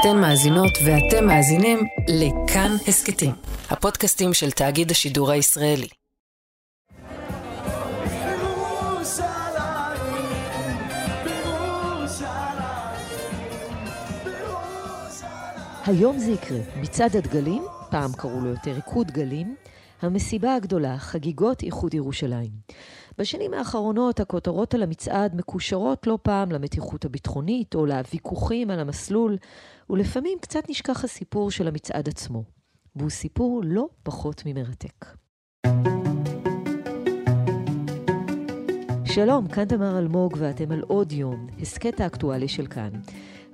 אתן מאזינות ואתם מאזינים לכאן הסכתים, הפודקאסטים של תאגיד השידור הישראלי. היום זה יקרה. מצעד הדגלים, פעם קראו לו יותר ריקוד גלים, המסיבה הגדולה, חגיגות איחוד ירושלים. בשנים האחרונות הכותרות על המצעד מקושרות לא פעם למתיחות הביטחונית או לוויכוחים על המסלול, ולפעמים קצת נשכח הסיפור של המצעד עצמו. והוא סיפור לא פחות ממרתק. שלום, כאן תמר אלמוג ואתם על עוד יום, הסכת האקטואלי של כאן.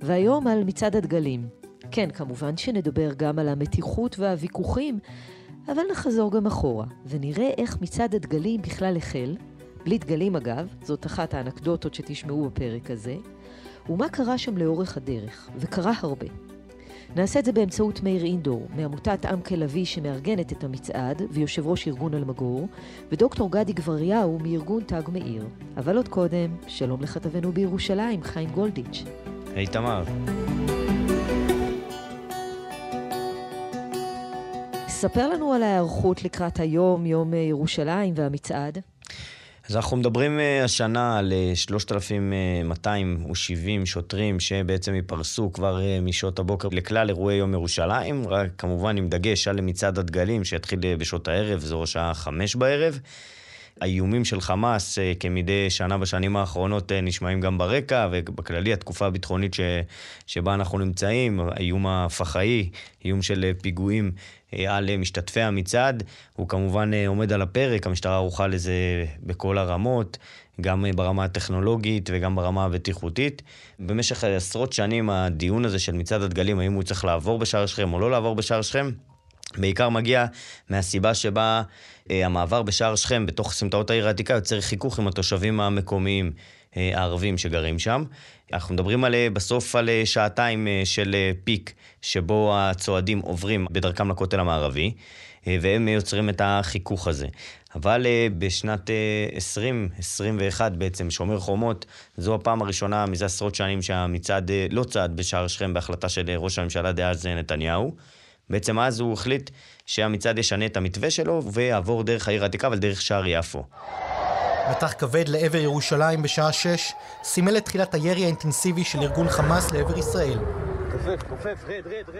והיום על מצעד הדגלים. כן, כמובן שנדבר גם על המתיחות והוויכוחים, אבל נחזור גם אחורה, ונראה איך מצעד הדגלים בכלל החל, בלי דגלים אגב, זאת אחת האנקדוטות שתשמעו בפרק הזה, ומה קרה שם לאורך הדרך, וקרה הרבה. נעשה את זה באמצעות מאיר אינדור, מעמותת עמקה לביא שמארגנת את המצעד, ויושב ראש ארגון אלמגור, ודוקטור גדי גבריהו מארגון תג מאיר. אבל עוד קודם, שלום לכתבנו בירושלים, חיים גולדיץ'. היי תמר. ספר לנו על ההיערכות לקראת היום, יום ירושלים והמצעד. אז אנחנו מדברים אה, השנה על 3,270 אה, שוטרים שבעצם ייפרסו כבר אה, משעות הבוקר לכלל אירועי יום ירושלים, רק כמובן עם דגש על מצעד הדגלים שיתחיל בשעות הערב, זו השעה חמש בערב. האיומים של חמאס כמדי שנה בשנים האחרונות נשמעים גם ברקע, ובכללי התקופה הביטחונית ש, שבה אנחנו נמצאים, האיום הפח"עי, איום של פיגועים על משתתפי המצעד, הוא כמובן אה, עומד על הפרק, המשטרה ערוכה לזה בכל הרמות, גם ברמה הטכנולוגית וגם ברמה הבטיחותית. במשך עשרות שנים הדיון הזה של מצעד הדגלים, האם הוא צריך לעבור בשער שכם או לא לעבור בשער שכם, בעיקר מגיע מהסיבה שבה אה, המעבר בשער שכם בתוך סמטאות העיר העתיקה יוצר חיכוך עם התושבים המקומיים. אה, הערבים שגרים שם. אנחנו מדברים על, אה, בסוף על אה, שעתיים של פיק, שבו הצועדים עוברים בדרכם לכותל המערבי, והם יוצרים את החיכוך הזה. אבל בשנת 2021 בעצם, שומר חומות, זו הפעם הראשונה מזה עשרות שנים שהמצעד לא צעד בשער שכם בהחלטה של ראש הממשלה דאז נתניהו. בעצם אז הוא החליט שהמצעד ישנה את המתווה שלו ויעבור דרך העיר העתיקה, אבל דרך שער יפו. מטח כבד לעבר ירושלים בשעה שש סימל את תחילת הירי האינטנסיבי של ארגון חמאס לעבר ישראל.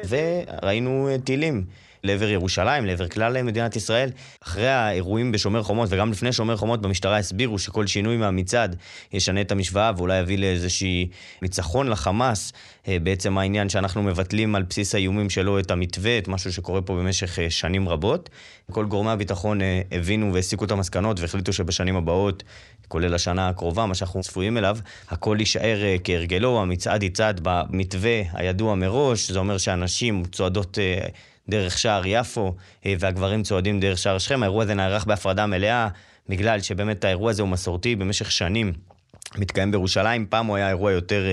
וראינו טילים. לעבר ירושלים, לעבר כלל מדינת ישראל. אחרי האירועים בשומר חומות וגם לפני שומר חומות במשטרה הסבירו שכל שינוי מהמצעד ישנה את המשוואה ואולי יביא לאיזושהי ניצחון לחמאס. אה, בעצם העניין שאנחנו מבטלים על בסיס האיומים שלו את המתווה, את משהו שקורה פה במשך אה, שנים רבות. כל גורמי הביטחון אה, הבינו והסיקו את המסקנות והחליטו שבשנים הבאות כולל השנה הקרובה, מה שאנחנו צפויים אליו, הכל יישאר כהרגלו, המצעד יצעד במתווה הידוע מראש, זה אומר שאנשים צועדות דרך שער יפו, אה, והגברים צועדים דרך שער שכם. האירוע הזה נערך בהפרדה מלאה, בגלל שבאמת האירוע הזה הוא מסורתי במשך שנים. מתקיים בירושלים, פעם הוא היה אירוע יותר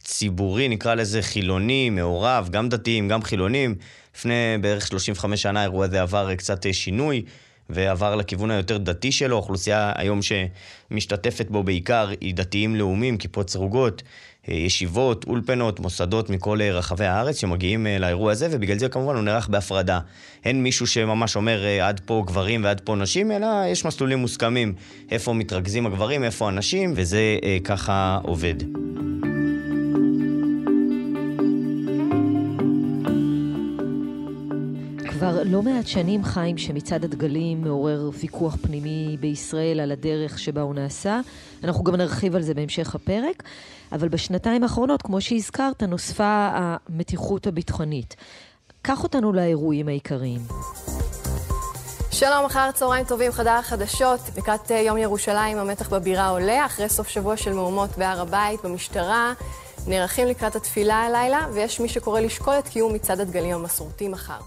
ציבורי, נקרא לזה חילוני, מעורב, גם דתיים, גם חילונים. לפני בערך 35 שנה האירוע הזה עבר קצת שינוי, ועבר לכיוון היותר דתי שלו. האוכלוסייה היום שמשתתפת בו בעיקר היא דתיים לאומיים, כיפות סרוגות. אה, ישיבות, אולפנות, מוסדות מכל אה, רחבי הארץ שמגיעים אה, לאירוע הזה, ובגלל זה כמובן הוא נערך בהפרדה. אין מישהו שממש אומר עד פה גברים ועד פה נשים, אלא יש מסלולים מוסכמים איפה מתרכזים הגברים, איפה הנשים, וזה ככה עובד. כבר לא מעט שנים, חיים, שמצעד הדגלים מעורר ויכוח פנימי בישראל על הדרך שבה הוא נעשה. אנחנו גם נרחיב על זה בהמשך הפרק. אבל בשנתיים האחרונות, כמו שהזכרת, נוספה המתיחות הביטחונית. קח אותנו לאירועים העיקריים. שלום, אחר צהריים טובים, חדר החדשות. לקראת יום ירושלים המתח בבירה עולה, אחרי סוף שבוע של מהומות בהר הבית, במשטרה. נערכים לקראת התפילה הלילה, ויש מי שקורא לשקול את קיום מצעד הדגלים המסורתי מחר.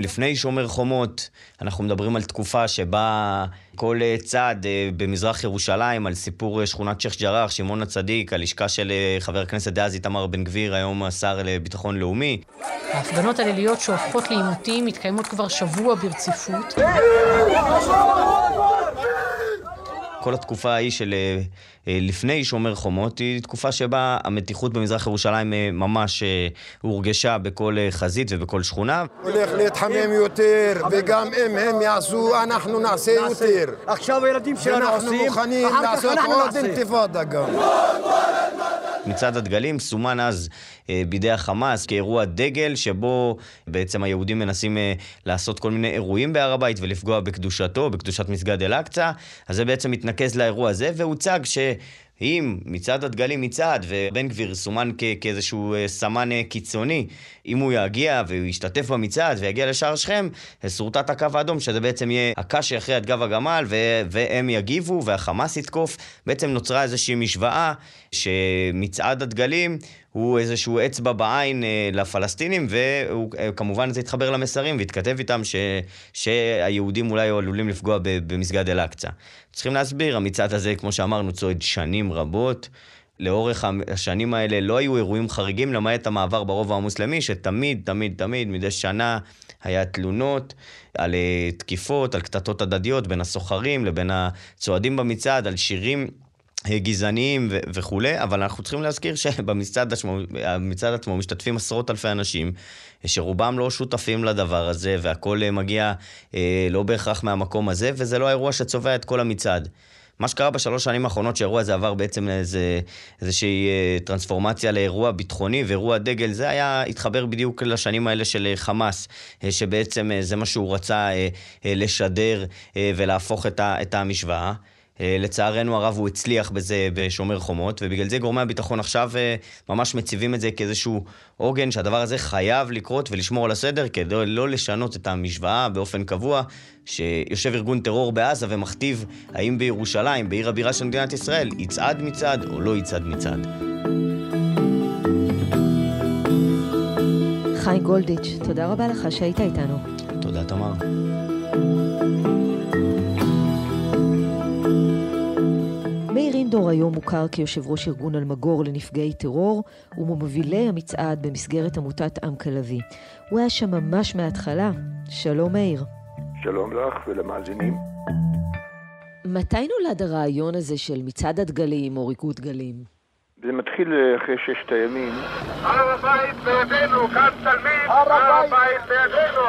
לפני שומר חומות, אנחנו מדברים על תקופה שבה כל אה, צד אה, במזרח ירושלים, על סיפור אה, שכונת שייח' ג'ראח, שמעון הצדיק, הלשכה של חבר הכנסת דאז איתמר בן גביר, היום השר לביטחון לאומי. ההפגנות הליליות שהופכות לעימותים מתקיימות כבר שבוע ברציפות. כל התקופה ההיא של אה, אה, לפני שומר חומות היא תקופה שבה המתיחות במזרח ירושלים אה, ממש הורגשה בכל חזית ובכל שכונה. הולך להתחמם יותר, וגם אם הם יעשו, אנחנו נעשה יותר. עכשיו הילדים שלנו עושים, ואנחנו מוכנים לעשות עוד אינתיפאדה גם. מצעד הדגלים סומן אז בידי החמאס כאירוע דגל, שבו בעצם היהודים מנסים אה, לעשות כל מיני אירועים בהר הבית ולפגוע בקדושתו, בקדושת מסגד אל-אקצא. אז זה בעצם מתנקז לאירוע הזה, והוצג ש... אם מצעד הדגלים מצעד, ובן גביר סומן כ- כאיזשהו אה, סמן אה, קיצוני, אם הוא יגיע והוא ישתתף במצעד ויגיע לשער שכם, שורטט הקו האדום, שזה בעצם יהיה הקש שיכריע את גב הגמל, ו- והם יגיבו והחמאס יתקוף. בעצם נוצרה איזושהי משוואה שמצעד הדגלים הוא איזשהו אצבע בעין אה, לפלסטינים, וכמובן אה, זה יתחבר למסרים והתכתב איתם ש, שהיהודים אולי עלולים לפגוע במסגד אל-אקצא. צריכים להסביר, המצעד הזה, כמו שאמרנו, צועד שנים רבות. לאורך השנים האלה לא היו אירועים חריגים, למעט המעבר ברובע המוסלמי, שתמיד, תמיד, תמיד, מדי שנה היה תלונות על אה, תקיפות, על קטטות הדדיות בין הסוחרים לבין הצועדים במצעד, על שירים גזעניים ו- וכולי, אבל אנחנו צריכים להזכיר שבמצעד עצמו, עצמו משתתפים עשרות אלפי אנשים, שרובם לא שותפים לדבר הזה, והכל מגיע אה, לא בהכרח מהמקום הזה, וזה לא האירוע שצובע את כל המצעד. מה שקרה בשלוש שנים האחרונות, שהאירוע הזה עבר בעצם לאיזה, איזושהי אה, טרנספורמציה לאירוע ביטחוני ואירוע דגל, זה היה, התחבר בדיוק לשנים האלה של אה, חמאס, אה, שבעצם אה, זה מה שהוא רצה אה, אה, לשדר אה, ולהפוך את המשוואה. אה, לצערנו הרב הוא הצליח בזה בשומר חומות, ובגלל זה גורמי הביטחון עכשיו אה, ממש מציבים את זה כאיזשהו עוגן שהדבר הזה חייב לקרות ולשמור על הסדר כדי לא לשנות את המשוואה באופן קבוע, שיושב ארגון טרור בעזה ומכתיב האם בירושלים, בעיר הבירה של מדינת ישראל, יצעד מצעד או לא יצעד מצעד. חיים גולדיץ', תודה רבה לך שהיית איתנו. תודה, תמר. מאיר אינדור היום מוכר כיושב ראש ארגון אלמגור לנפגעי טרור וממובילי המצעד במסגרת עמותת עם כלבי. הוא היה שם ממש מההתחלה. שלום מאיר. שלום לך ולמאזינים. מתי נולד הרעיון הזה של מצעד הדגלים או ריקוד דגלים? זה מתחיל אחרי ששת הימים. הר הבית בידינו, כאן תלמיד, הר הבית בידינו.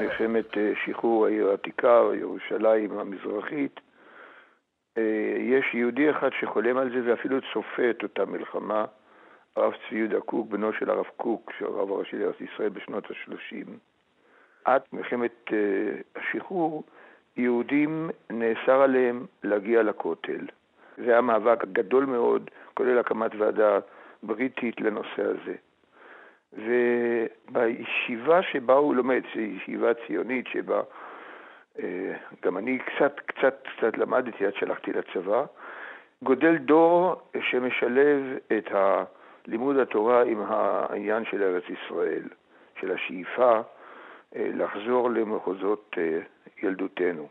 מלחמת אה, שחרור העיר העתיקה, ירושלים המזרחית. אה, יש יהודי אחד שחולם על זה ואפילו צופה את אותה מלחמה, הרב צבי יהודה קוק, בנו של הרב קוק, של הרב הראשי לארץ ישראל בשנות ה-30. עד מלחמת אה, השחרור, יהודים נאסר עליהם להגיע לכותל. זה היה מאבק גדול מאוד, כולל הקמת ועדה בריטית לנושא הזה. ובישיבה שבה הוא לומד, זו ישיבה ציונית שבה אה, גם אני קצת, קצת, קצת למדתי עד שהלכתי לצבא, גודל דור שמשלב את לימוד התורה עם העניין של ארץ ישראל, של השאיפה אה, לחזור למחוזות אה, ילדותנו.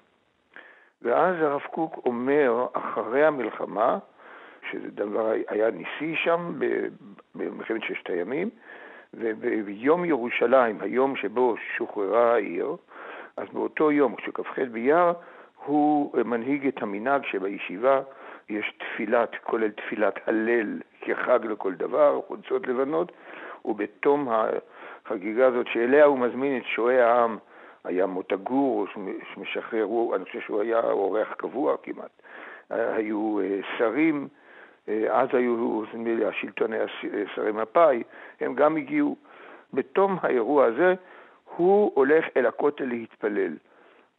ואז הרב קוק אומר, אחרי המלחמה, שזה דבר היה ניסי שם במלחמת ששת הימים, וביום ירושלים, היום שבו שוחררה העיר, אז באותו יום, כשכ"ח באייר, הוא מנהיג את המנהג שבישיבה יש תפילת, כולל תפילת הלל כחג לכל דבר, חולצות לבנות, ובתום החגיגה הזאת, שאליה הוא מזמין את שועי העם, היה מוטה גור, שמשחרר, אני חושב שהוא היה אורח קבוע כמעט, היו אה, שרים, אה, אז היו, נדמה לי, השלטון היה שרי מפא"י, הם גם הגיעו. בתום האירוע הזה הוא הולך אל הכותל להתפלל,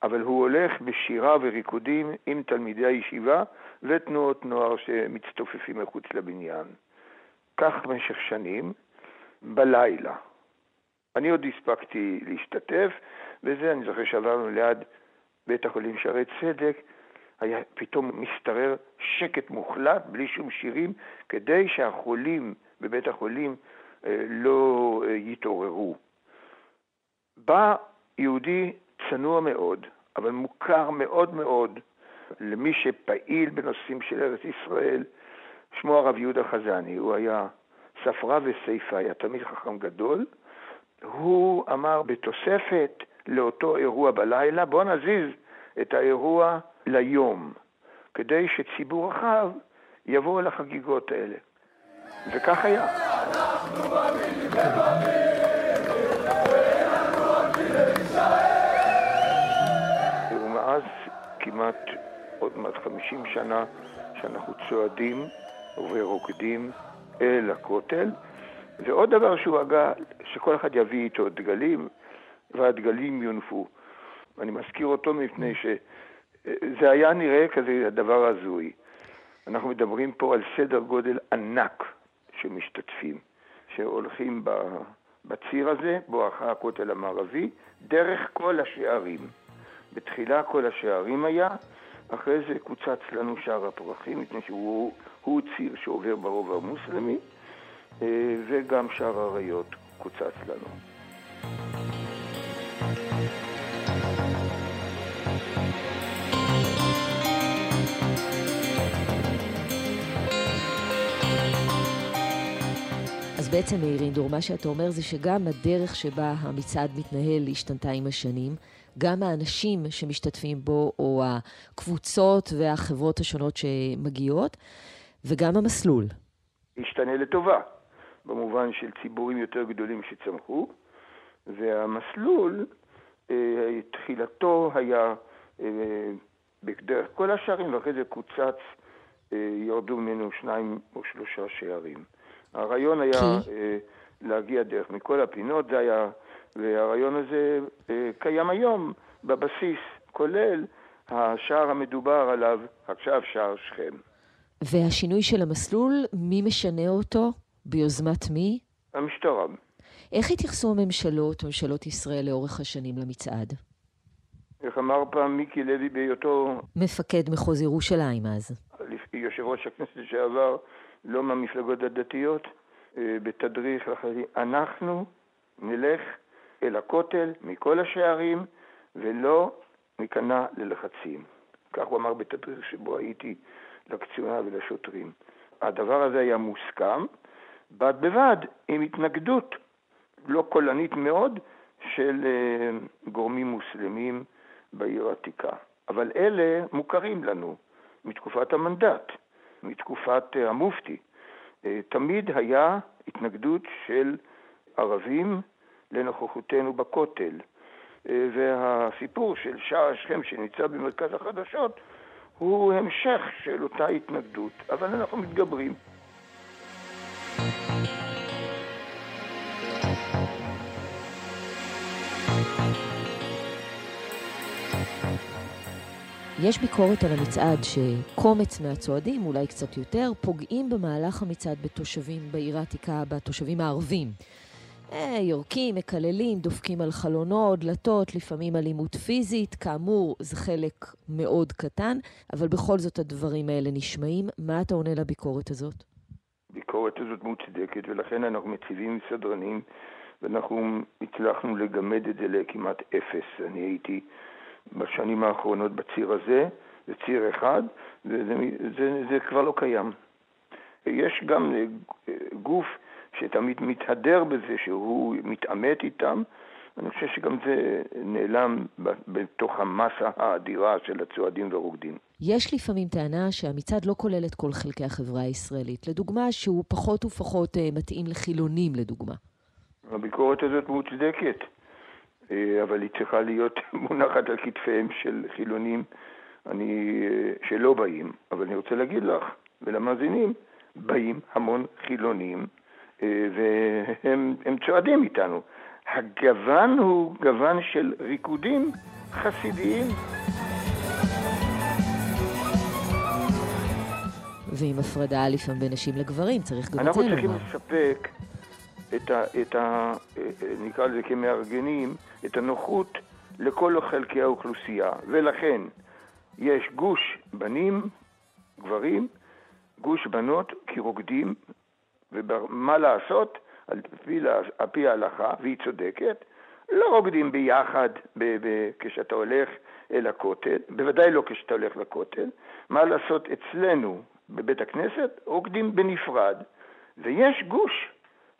אבל הוא הולך בשירה וריקודים עם תלמידי הישיבה ותנועות נוער שמצטופפים מחוץ לבניין. כך במשך שנים, בלילה. אני עוד הספקתי להשתתף, וזה, אני זוכר שעברנו ליד בית החולים שערי צדק, היה פתאום משתרר שקט מוחלט, בלי שום שירים, כדי שהחולים בבית החולים אה, לא אה, יתעוררו. בא יהודי צנוע מאוד, אבל מוכר מאוד מאוד למי שפעיל בנושאים של ארץ ישראל, שמו הרב יהודה חזני, הוא היה ספרה וסייפה, היה תמיד חכם גדול. הוא אמר בתוספת לאותו אירוע בלילה, בוא נזיז את האירוע ליום, כדי שציבור רחב יבוא אל החגיגות האלה. וכך היה. ומאז כמעט עוד מעט 50 שנה שאנחנו צועדים ורוקדים אל הכותל. ועוד דבר שהוא הגה, שכל אחד יביא איתו דגלים, והדגלים יונפו. אני מזכיר אותו מפני שזה היה נראה כזה דבר הזוי. אנחנו מדברים פה על סדר גודל ענק של משתתפים, שהולכים בציר הזה, בואכה הכותל המערבי, דרך כל השערים. בתחילה כל השערים היה, אחרי זה קוצץ לנו שער הפרחים, מפני שהוא ציר שעובר ברובע המוסלמי, אה, וגם שער האריות קוצץ לנו. בעצם, מאירינדור, מה שאתה אומר זה שגם הדרך שבה המצעד מתנהל השתנתה עם השנים. גם האנשים שמשתתפים בו, או הקבוצות והחברות השונות שמגיעות, וגם המסלול. השתנה לטובה, במובן של ציבורים יותר גדולים שצמחו, והמסלול, אה, תחילתו היה אה, בדרך כל השערים, ואחרי זה קוצץ, אה, ירדו ממנו שניים או שלושה שערים. הרעיון היה כי? להגיע דרך מכל הפינות, זה היה והרעיון הזה אה, קיים היום בבסיס, כולל השער המדובר עליו עכשיו, שער שכם. והשינוי של המסלול, מי משנה אותו? ביוזמת מי? המשטרה. איך התייחסו הממשלות, ממשלות ישראל, לאורך השנים למצעד? איך אמר פעם מיקי לוי בהיותו... מפקד מחוז ירושלים אז. יושב ראש הכנסת לשעבר, לא מהמפלגות הדתיות, אה, בתדריך לחיילים, אנחנו נלך אל הכותל מכל השערים ולא ניכנע ללחצים. כך הוא אמר בתדריך שבו הייתי לקצונה ולשוטרים. הדבר הזה היה מוסכם, בד בבד עם התנגדות לא קולנית מאוד של uh, גורמים מוסלמים בעיר העתיקה. אבל אלה מוכרים לנו מתקופת המנדט, מתקופת uh, המופתי. Uh, תמיד היה התנגדות של ערבים לנוכחותנו בכותל. אה, והסיפור של שער שכם שנמצא במרכז החדשות הוא המשך של אותה התנגדות, אבל אנחנו מתגברים. יש ביקורת על המצעד שקומץ מהצועדים, אולי קצת יותר, פוגעים במהלך המצעד בתושבים בעיר העתיקה, בתושבים הערבים. אה, יורקים, מקללים, דופקים על חלונות, דלתות, לפעמים אלימות פיזית. כאמור, זה חלק מאוד קטן, אבל בכל זאת הדברים האלה נשמעים. מה אתה עונה לביקורת הזאת? הביקורת הזאת מוצדקת, ולכן אנחנו מציבים סדרנים, ואנחנו הצלחנו לגמד את זה לכמעט אפס. אני הייתי בשנים האחרונות בציר הזה, זה ציר אחד, וזה זה, זה כבר לא קיים. יש גם גוף שתמיד מתהדר בזה שהוא מתעמת איתם, אני חושב שגם זה נעלם בתוך המסה האדירה של הצועדים והרוקדים. יש לפעמים טענה שהמצעד לא כולל את כל חלקי החברה הישראלית. לדוגמה, שהוא פחות ופחות אה, מתאים לחילונים, לדוגמה. הביקורת הזאת מוצדקת, אבל היא צריכה להיות מונחת על כתפיהם של חילונים אני, אה, שלא באים. אבל אני רוצה להגיד לך ולמאזינים, באים המון חילונים אה, והם צועדים איתנו. הגוון הוא גוון של ריקודים חסידיים. ועם הפרדה לפעמים בין נשים לגברים, צריך גם את זה לומר. אנחנו צריכים לספק את ה, את ה... אה, נקרא לזה כמארגנים, את הנוחות לכל חלקי האוכלוסייה. ולכן יש גוש בנים, גברים, גוש בנות, כי רוקדים ומה לעשות, על פי, על פי ההלכה, והיא צודקת, לא רוקדים ביחד ב- ב- כשאתה הולך אל הכותל, בוודאי לא כשאתה הולך לכותל. מה לעשות אצלנו בבית הכנסת? רוקדים בנפרד. ויש גוש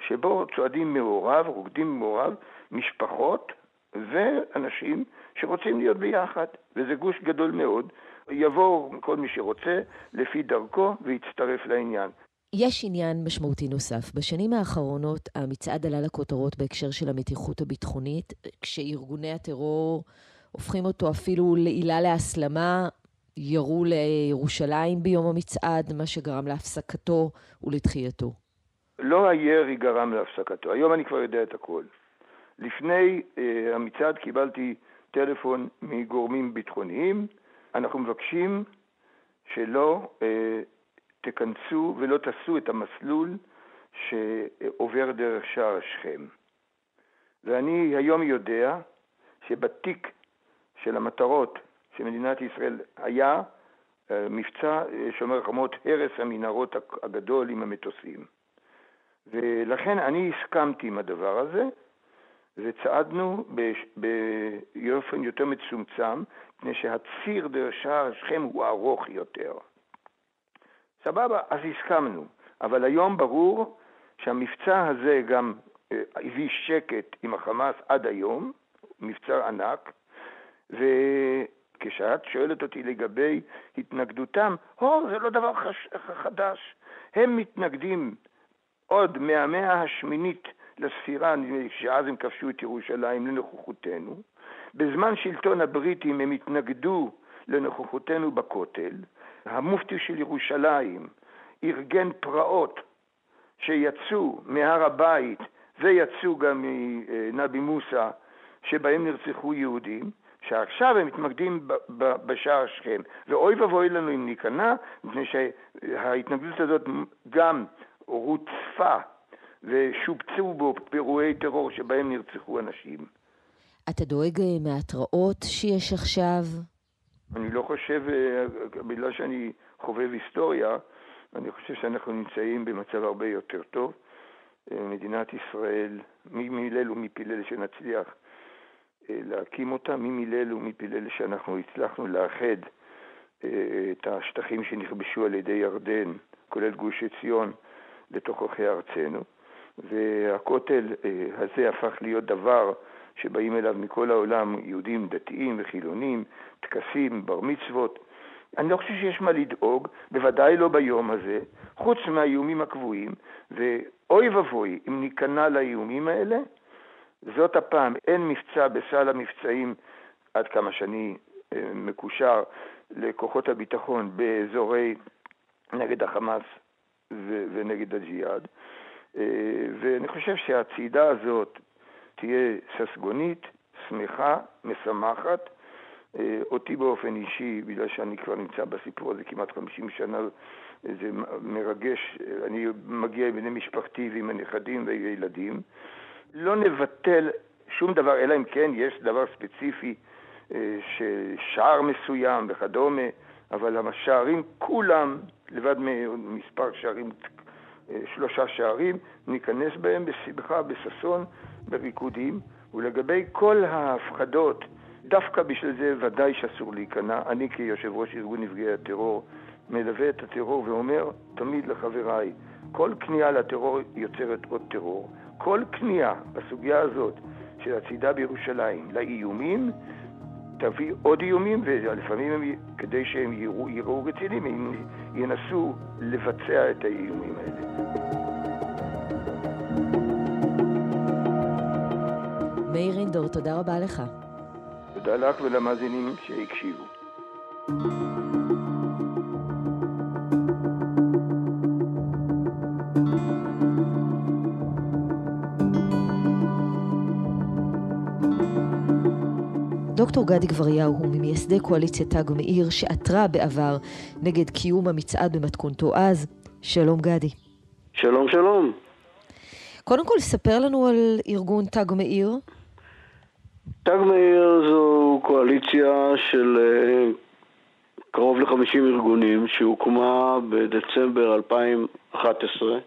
שבו צועדים מעורב, רוקדים מעורב, משפחות ואנשים שרוצים להיות ביחד, וזה גוש גדול מאוד. יבוא כל מי שרוצה לפי דרכו ויצטרף לעניין. יש עניין משמעותי נוסף. בשנים האחרונות המצעד עלה לכותרות בהקשר של המתיחות הביטחונית, כשארגוני הטרור הופכים אותו אפילו לעילה להסלמה, ירו לירושלים ביום המצעד, מה שגרם להפסקתו ולדחייתו. לא הירי גרם להפסקתו, היום אני כבר יודע את הכל. לפני uh, המצעד קיבלתי טלפון מגורמים ביטחוניים, אנחנו מבקשים שלא uh, תכנסו ולא תעשו את המסלול שעובר דרך שער שכם. ואני היום יודע שבתיק של המטרות של מדינת ישראל היה אה, מבצע אה, שומר חומות, הרס המנהרות הגדול עם המטוסים. ולכן אני הסכמתי עם הדבר הזה, וצעדנו באופן יותר מצומצם, מפני שהציר דרך שער שכם הוא ארוך יותר. סבבה, אז הסכמנו. אבל היום ברור שהמבצע הזה גם אה, הביא שקט עם החמאס עד היום, מבצע ענק, וכשאת שואלת אותי לגבי התנגדותם, הו, זה לא דבר חש... חדש. הם מתנגדים עוד מהמאה השמינית לספירה, שאז הם כבשו את ירושלים לנוכחותנו. בזמן שלטון הבריטים הם התנגדו לנוכחותנו בכותל. המופתי של ירושלים ארגן פרעות שיצאו מהר הבית ויצאו גם מנבי מוסא, שבהם נרצחו יהודים, שעכשיו הם מתמקדים בשער שכם. ואוי ואבוי לנו אם ניכנע, מפני שההתנגדות הזאת גם רוצפה ושובצו בו פירועי טרור שבהם נרצחו אנשים. אתה דואג אה, מההתראות שיש עכשיו? אני לא חושב, אה, בגלל שאני חובב היסטוריה, אני חושב שאנחנו נמצאים במצב הרבה יותר טוב. אה, מדינת ישראל, מי מילל ומי פילל שנצליח להקים אותה, מי מילל ומי פילל שאנחנו הצלחנו לאחד את השטחים שנכבשו על ידי ירדן, כולל גוש עציון, לתוככי ארצנו. והכותל הזה הפך להיות דבר שבאים אליו מכל העולם, יהודים דתיים וחילונים, טקסים, בר מצוות. אני לא חושב שיש מה לדאוג, בוודאי לא ביום הזה, חוץ מהאיומים הקבועים, ואוי ואבוי אם ניכנע לאיומים האלה, זאת הפעם, אין מבצע בסל המבצעים, עד כמה שאני אה, מקושר לכוחות הביטחון באזורי נגד החמאס ונגד הג'יהאד, אה, ואני חושב שהצעידה הזאת תהיה ססגונית, שמחה, משמחת. אה, אותי באופן אישי, בגלל שאני כבר נמצא בסיפור הזה כמעט 50 שנה, זה מרגש, אני מגיע עם בני משפחתי ועם הנכדים והילדים. לא נבטל שום דבר, אלא אם כן יש דבר ספציפי, אה, שער מסוים וכדומה, אבל השערים כולם, לבד ממספר שערים, אה, שלושה שערים, ניכנס בהם בשמחה, בששון, בריקודים, ולגבי כל ההפחדות, דווקא בשביל זה ודאי שאסור להיכנע. אני כיושב ראש ארגון נפגעי הטרור מלווה את הטרור ואומר תמיד לחבריי, כל כניעה לטרור יוצרת עוד טרור. כל כניעה בסוגיה הזאת של הצידה בירושלים לאיומים, תביא עוד איומים, ולפעמים הם, כדי שהם יראו, יראו רציניים, הם ינסו לבצע את האיומים האלה. מאיר אינדור, תודה רבה לך. תודה לך ולמאזינים שהקשיבו. דוקטור גדי גבריהו הוא ממייסדי קואליציית תג מאיר שעתרה בעבר נגד קיום המצעד במתכונתו אז. שלום גדי. שלום שלום. קודם כל, ספר לנו על ארגון תג מאיר. תג מאיר זו קואליציה של אה, קרוב ל-50 ארגונים שהוקמה בדצמבר 2011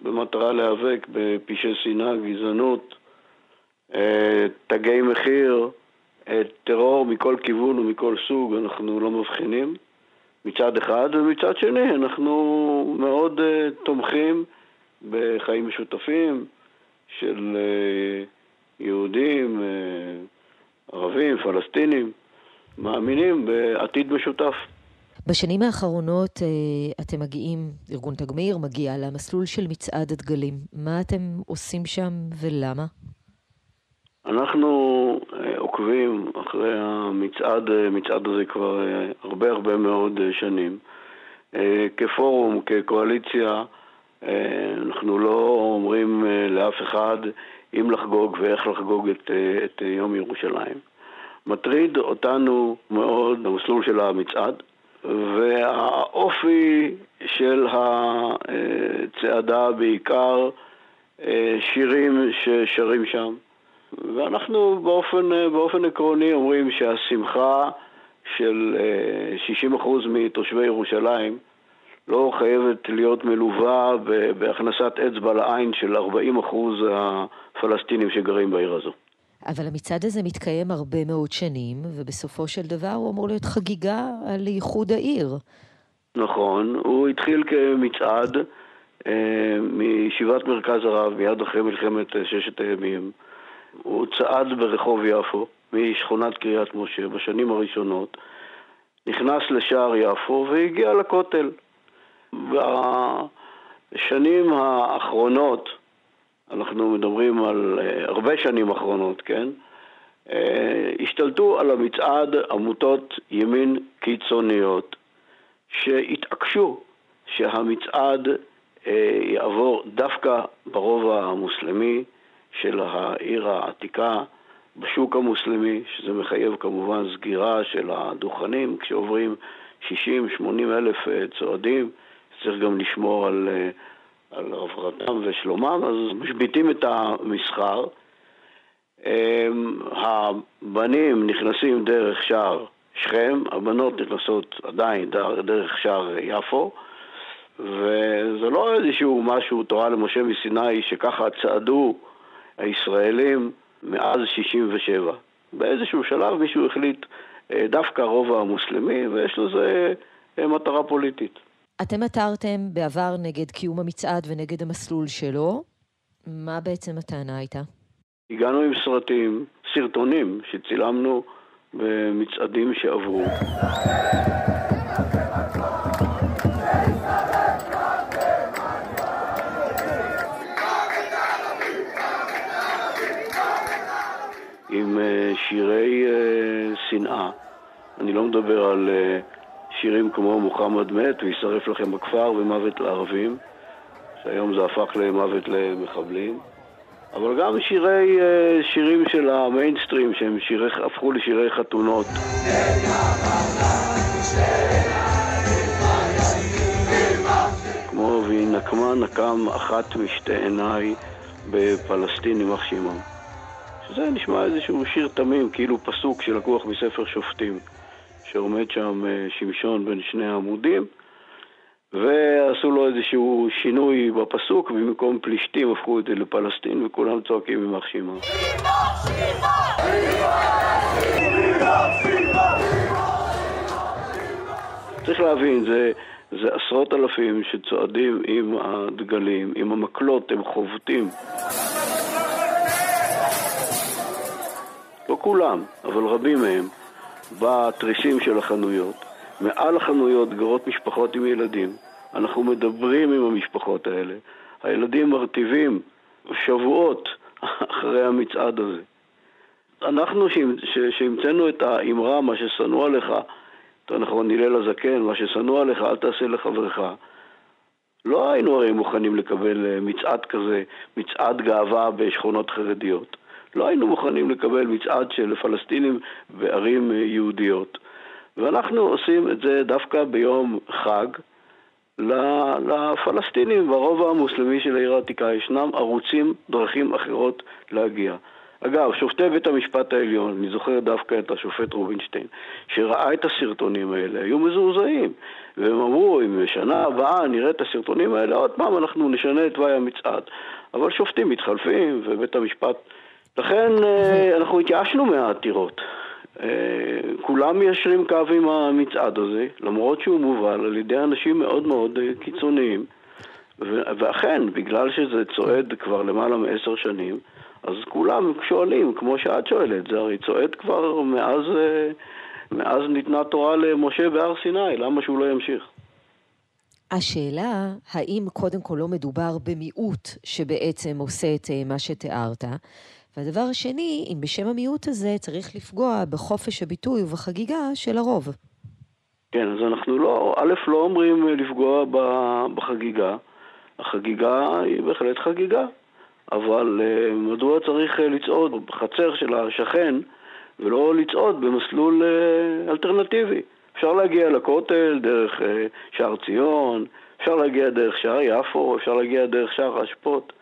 במטרה להיאבק בפשעי שנאה, גזענות, אה, תגי מחיר, טרור מכל כיוון ומכל סוג, אנחנו לא מבחינים מצד אחד, ומצד שני אנחנו מאוד תומכים בחיים משותפים של יהודים, ערבים, פלסטינים, מאמינים בעתיד משותף. בשנים האחרונות אה, אתם מגיעים, ארגון תגמיר מגיע למסלול של מצעד הדגלים. מה אתם עושים שם ולמה? אנחנו אה, עוקבים אחרי המצעד, המצעד הזה כבר הרבה הרבה מאוד שנים. כפורום, כקואליציה, אנחנו לא אומרים לאף אחד אם לחגוג ואיך לחגוג את, את יום ירושלים. מטריד אותנו מאוד המסלול של המצעד, והאופי של הצעדה בעיקר אה, שירים ששרים שם. ואנחנו באופן, באופן עקרוני אומרים שהשמחה של 60% אה, מתושבי ירושלים לא חייבת להיות מלווה בהכנסת אצבע לעין של 40% הפלסטינים שגרים בעיר הזו. אבל המצעד הזה מתקיים הרבה מאוד שנים, ובסופו של דבר הוא אמור להיות חגיגה על איחוד העיר. נכון, הוא התחיל כמצעד אה, מישיבת מרכז הרב מיד אחרי מלחמת אה, ששת הימים. הוא צעד ברחוב יפו, משכונת קריית משה, בשנים הראשונות, נכנס לשער יפו והגיע לכותל. בשנים האחרונות, אנחנו מדברים על uh, הרבה שנים אחרונות, כן? Uh, השתלטו על המצעד עמותות ימין קיצוניות שהתעקשו שהמצעד uh, יעבור דווקא ברובע המוסלמי של העיר העתיקה, בשוק המוסלמי, שזה מחייב כמובן סגירה של הדוכנים כשעוברים 60-80 אלף צועדים, צריך גם לשמור על... Uh, על רווחתם ושלומם, אז משביתים את המסחר. אמ, הבנים נכנסים דרך שער שכם, הבנות נכנסות עדיין דרך שער יפו, וזה לא איזשהו משהו, תורה למשה מסיני, שככה צעדו הישראלים מאז 67. באיזשהו שלב מישהו החליט אה, דווקא הרובע המוסלמי, ויש לזה אה, מטרה פוליטית. אתם עתרתם בעבר נגד קיום המצעד ונגד המסלול שלו. מה בעצם הטענה הייתה? הגענו עם סרטים, סרטונים שצילמנו במצעדים שעברו. שירי אה, שנאה. אני לא מדבר על אה, שירים כמו מוחמד מת וישרף לכם בכפר ומוות לערבים, שהיום זה הפך למוות למחבלים, אבל גם שירי, אה, שירים של המיינסטרים שהם שירי, הפכו לשירי חתונות. כמו והיא נקמה נקם אחת משתי עיניי בפלסטין יימח שמם. שזה נשמע איזשהו שיר תמים, כאילו פסוק שלקוח מספר שופטים. שעומד שם אה, שמשון בין שני העמודים, ועשו לו איזשהו שינוי בפסוק, ובמקום פלישתים הפכו את זה לפלסטין, וכולם צועקים יימח שמם. צריך להבין, זה, זה עשרות אלפים שצועדים עם הדגלים, עם המקלות, הם חובטים. כולם, אבל רבים מהם. בתריסים של החנויות. מעל החנויות גרות משפחות עם ילדים. אנחנו מדברים עם המשפחות האלה. הילדים מרטיבים שבועות אחרי המצעד הזה. אנחנו שהמצאנו את האמרה, מה ששנוא עליך, יותר נכון, הלל הזקן, מה ששנוא עליך, אל תעשה לחברך. לא היינו הרי מוכנים לקבל אה, מצעד כזה, מצעד גאווה בשכונות חרדיות. לא היינו מוכנים לקבל מצעד של פלסטינים בערים יהודיות. ואנחנו עושים את זה דווקא ביום חג לפלסטינים ברובע המוסלמי של העיר העתיקה. ישנם ערוצים, דרכים אחרות להגיע. אגב, שופטי בית המשפט העליון, אני זוכר דווקא את השופט רובינשטיין, שראה את הסרטונים האלה, היו מזועזעים. והם אמרו, אם בשנה הבאה נראה את הסרטונים האלה, עוד פעם אנחנו נשנה את תוואי המצעד. אבל שופטים מתחלפים, ובית המשפט לכן אה, אנחנו התייאשנו מהעתירות. אה, כולם מיישרים קו עם המצעד הזה, למרות שהוא מובל על ידי אנשים מאוד מאוד אה, קיצוניים. ואכן, בגלל שזה צועד כבר למעלה מעשר שנים, אז כולם שואלים, כמו שאת שואלת, זה הרי צועד כבר מאז, מאז ניתנה תורה למשה בהר סיני, למה שהוא לא ימשיך? השאלה, האם קודם כל לא מדובר במיעוט שבעצם עושה את מה שתיארת, והדבר השני, אם בשם המיעוט הזה צריך לפגוע בחופש הביטוי ובחגיגה של הרוב. כן, אז אנחנו לא, א', לא אומרים לפגוע בחגיגה. החגיגה היא בהחלט חגיגה, אבל uh, מדוע צריך uh, לצעוד בחצר של השכן ולא לצעוד במסלול uh, אלטרנטיבי? אפשר להגיע לכותל דרך שער ציון, אפשר להגיע דרך שער יפו, אפשר להגיע דרך שער האשפות.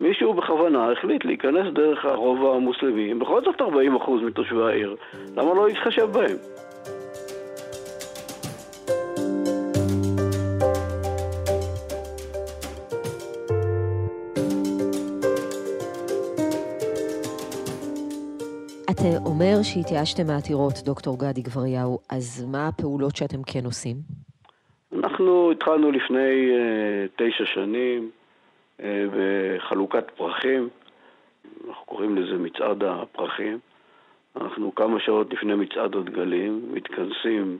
מישהו בכוונה החליט להיכנס דרך הרוב המוסלמי, בכל זאת 40% מתושבי העיר, למה לא להתחשב בהם? אתה אומר שהתייאשתם מהעתירות, דוקטור גדי גבריהו, אז מה הפעולות שאתם כן עושים? אנחנו התחלנו לפני uh, תשע שנים בחלוקת פרחים, אנחנו קוראים לזה מצעד הפרחים. אנחנו כמה שעות לפני מצעד הדגלים מתכנסים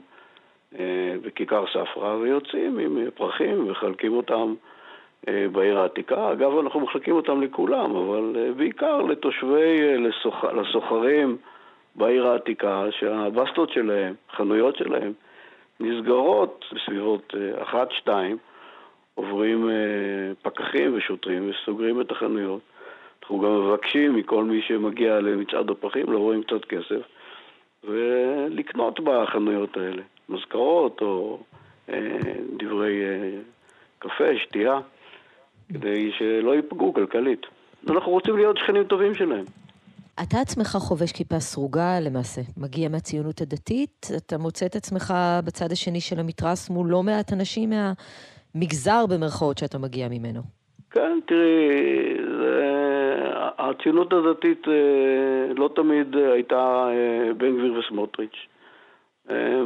uh, בכיכר ספרא ויוצאים עם פרחים ומחלקים אותם אה, בעיר העתיקה. אגב, אנחנו מחלקים אותם לכולם, אבל אה, בעיקר לתושבי, אה, לסוח, לסוחרים בעיר העתיקה, שהבסטות שלהם, חנויות שלהם, נסגרות בסביבות אחת-שתיים, עוברים פקחים ושוטרים וסוגרים את החנויות. אנחנו גם מבקשים מכל מי שמגיע למצעד הפרחים לבוא עם קצת כסף ולקנות בחנויות האלה, מזכרות או אה, דברי אה, קפה, שתייה. כדי שלא ייפגעו כלכלית. אנחנו רוצים להיות שכנים טובים שלהם. אתה עצמך חובש כיפה סרוגה למעשה, מגיע מהציונות הדתית, אתה מוצא את עצמך בצד השני של המתרס מול לא מעט אנשים מהמגזר במרכאות שאתה מגיע ממנו. כן, תראי. הציונות הדתית אה, לא תמיד הייתה אה, בן גביר וסמוטריץ'. אה,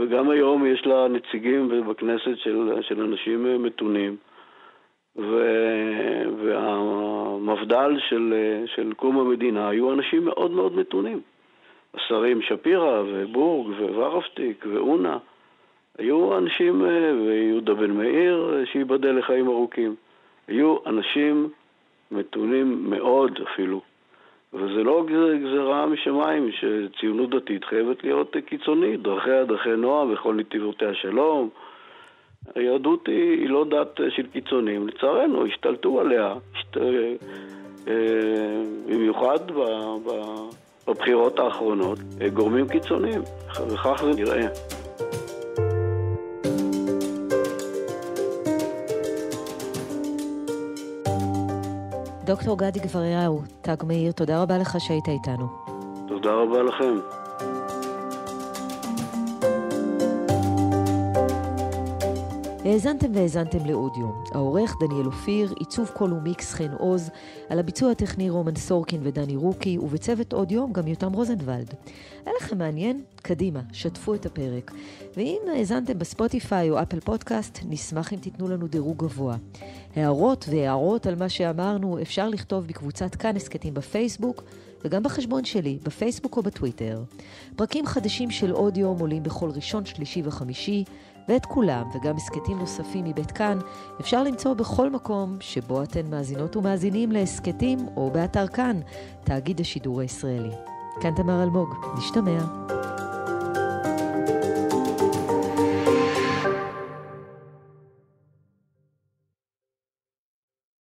וגם היום יש לה נציגים בכנסת של, של אנשים מתונים. ו... והמפד"ל של, של קום המדינה היו אנשים מאוד מאוד מתונים. השרים שפירא ובורג וורפטיק ואונה היו אנשים, ויהודה בן מאיר, שייבדל לחיים ארוכים. היו אנשים מתונים מאוד אפילו. וזה לא גזירה משמיים שציונות דתית חייבת להיות קיצונית, דרכיה דרכי נועם וכל נתיבותיה שלום. היהדות היא, היא לא דת של קיצונים, לצערנו השתלטו עליה, השת... אה, במיוחד ב... ב... בבחירות האחרונות, אה, גורמים קיצוניים, וכך זה נראה. דוקטור גדי גבריהו, תג מאיר, תודה רבה לך שהיית איתנו. תודה רבה לכם. האזנתם והאזנתם לעוד יום. העורך דניאל אופיר, עיצוב קול ומיקס חן עוז, על הביצוע הטכני רומן סורקין ודני רוקי, ובצוות עוד יום גם יותם רוזנבלד. היה לכם מעניין? קדימה, שתפו את הפרק. ואם האזנתם בספוטיפיי או אפל פודקאסט, נשמח אם תיתנו לנו דירוג גבוה. הערות והארות על מה שאמרנו אפשר לכתוב בקבוצת כאן הסכתים בפייסבוק, וגם בחשבון שלי, בפייסבוק או בטוויטר. פרקים חדשים של עוד יום עולים בכל ראשון, שלישי וחמישי. ואת כולם, וגם הסכתים נוספים מבית כאן, אפשר למצוא בכל מקום שבו אתן מאזינות ומאזינים להסכתים, או באתר כאן, תאגיד השידור הישראלי. כאן תמר אלמוג, נשתמע.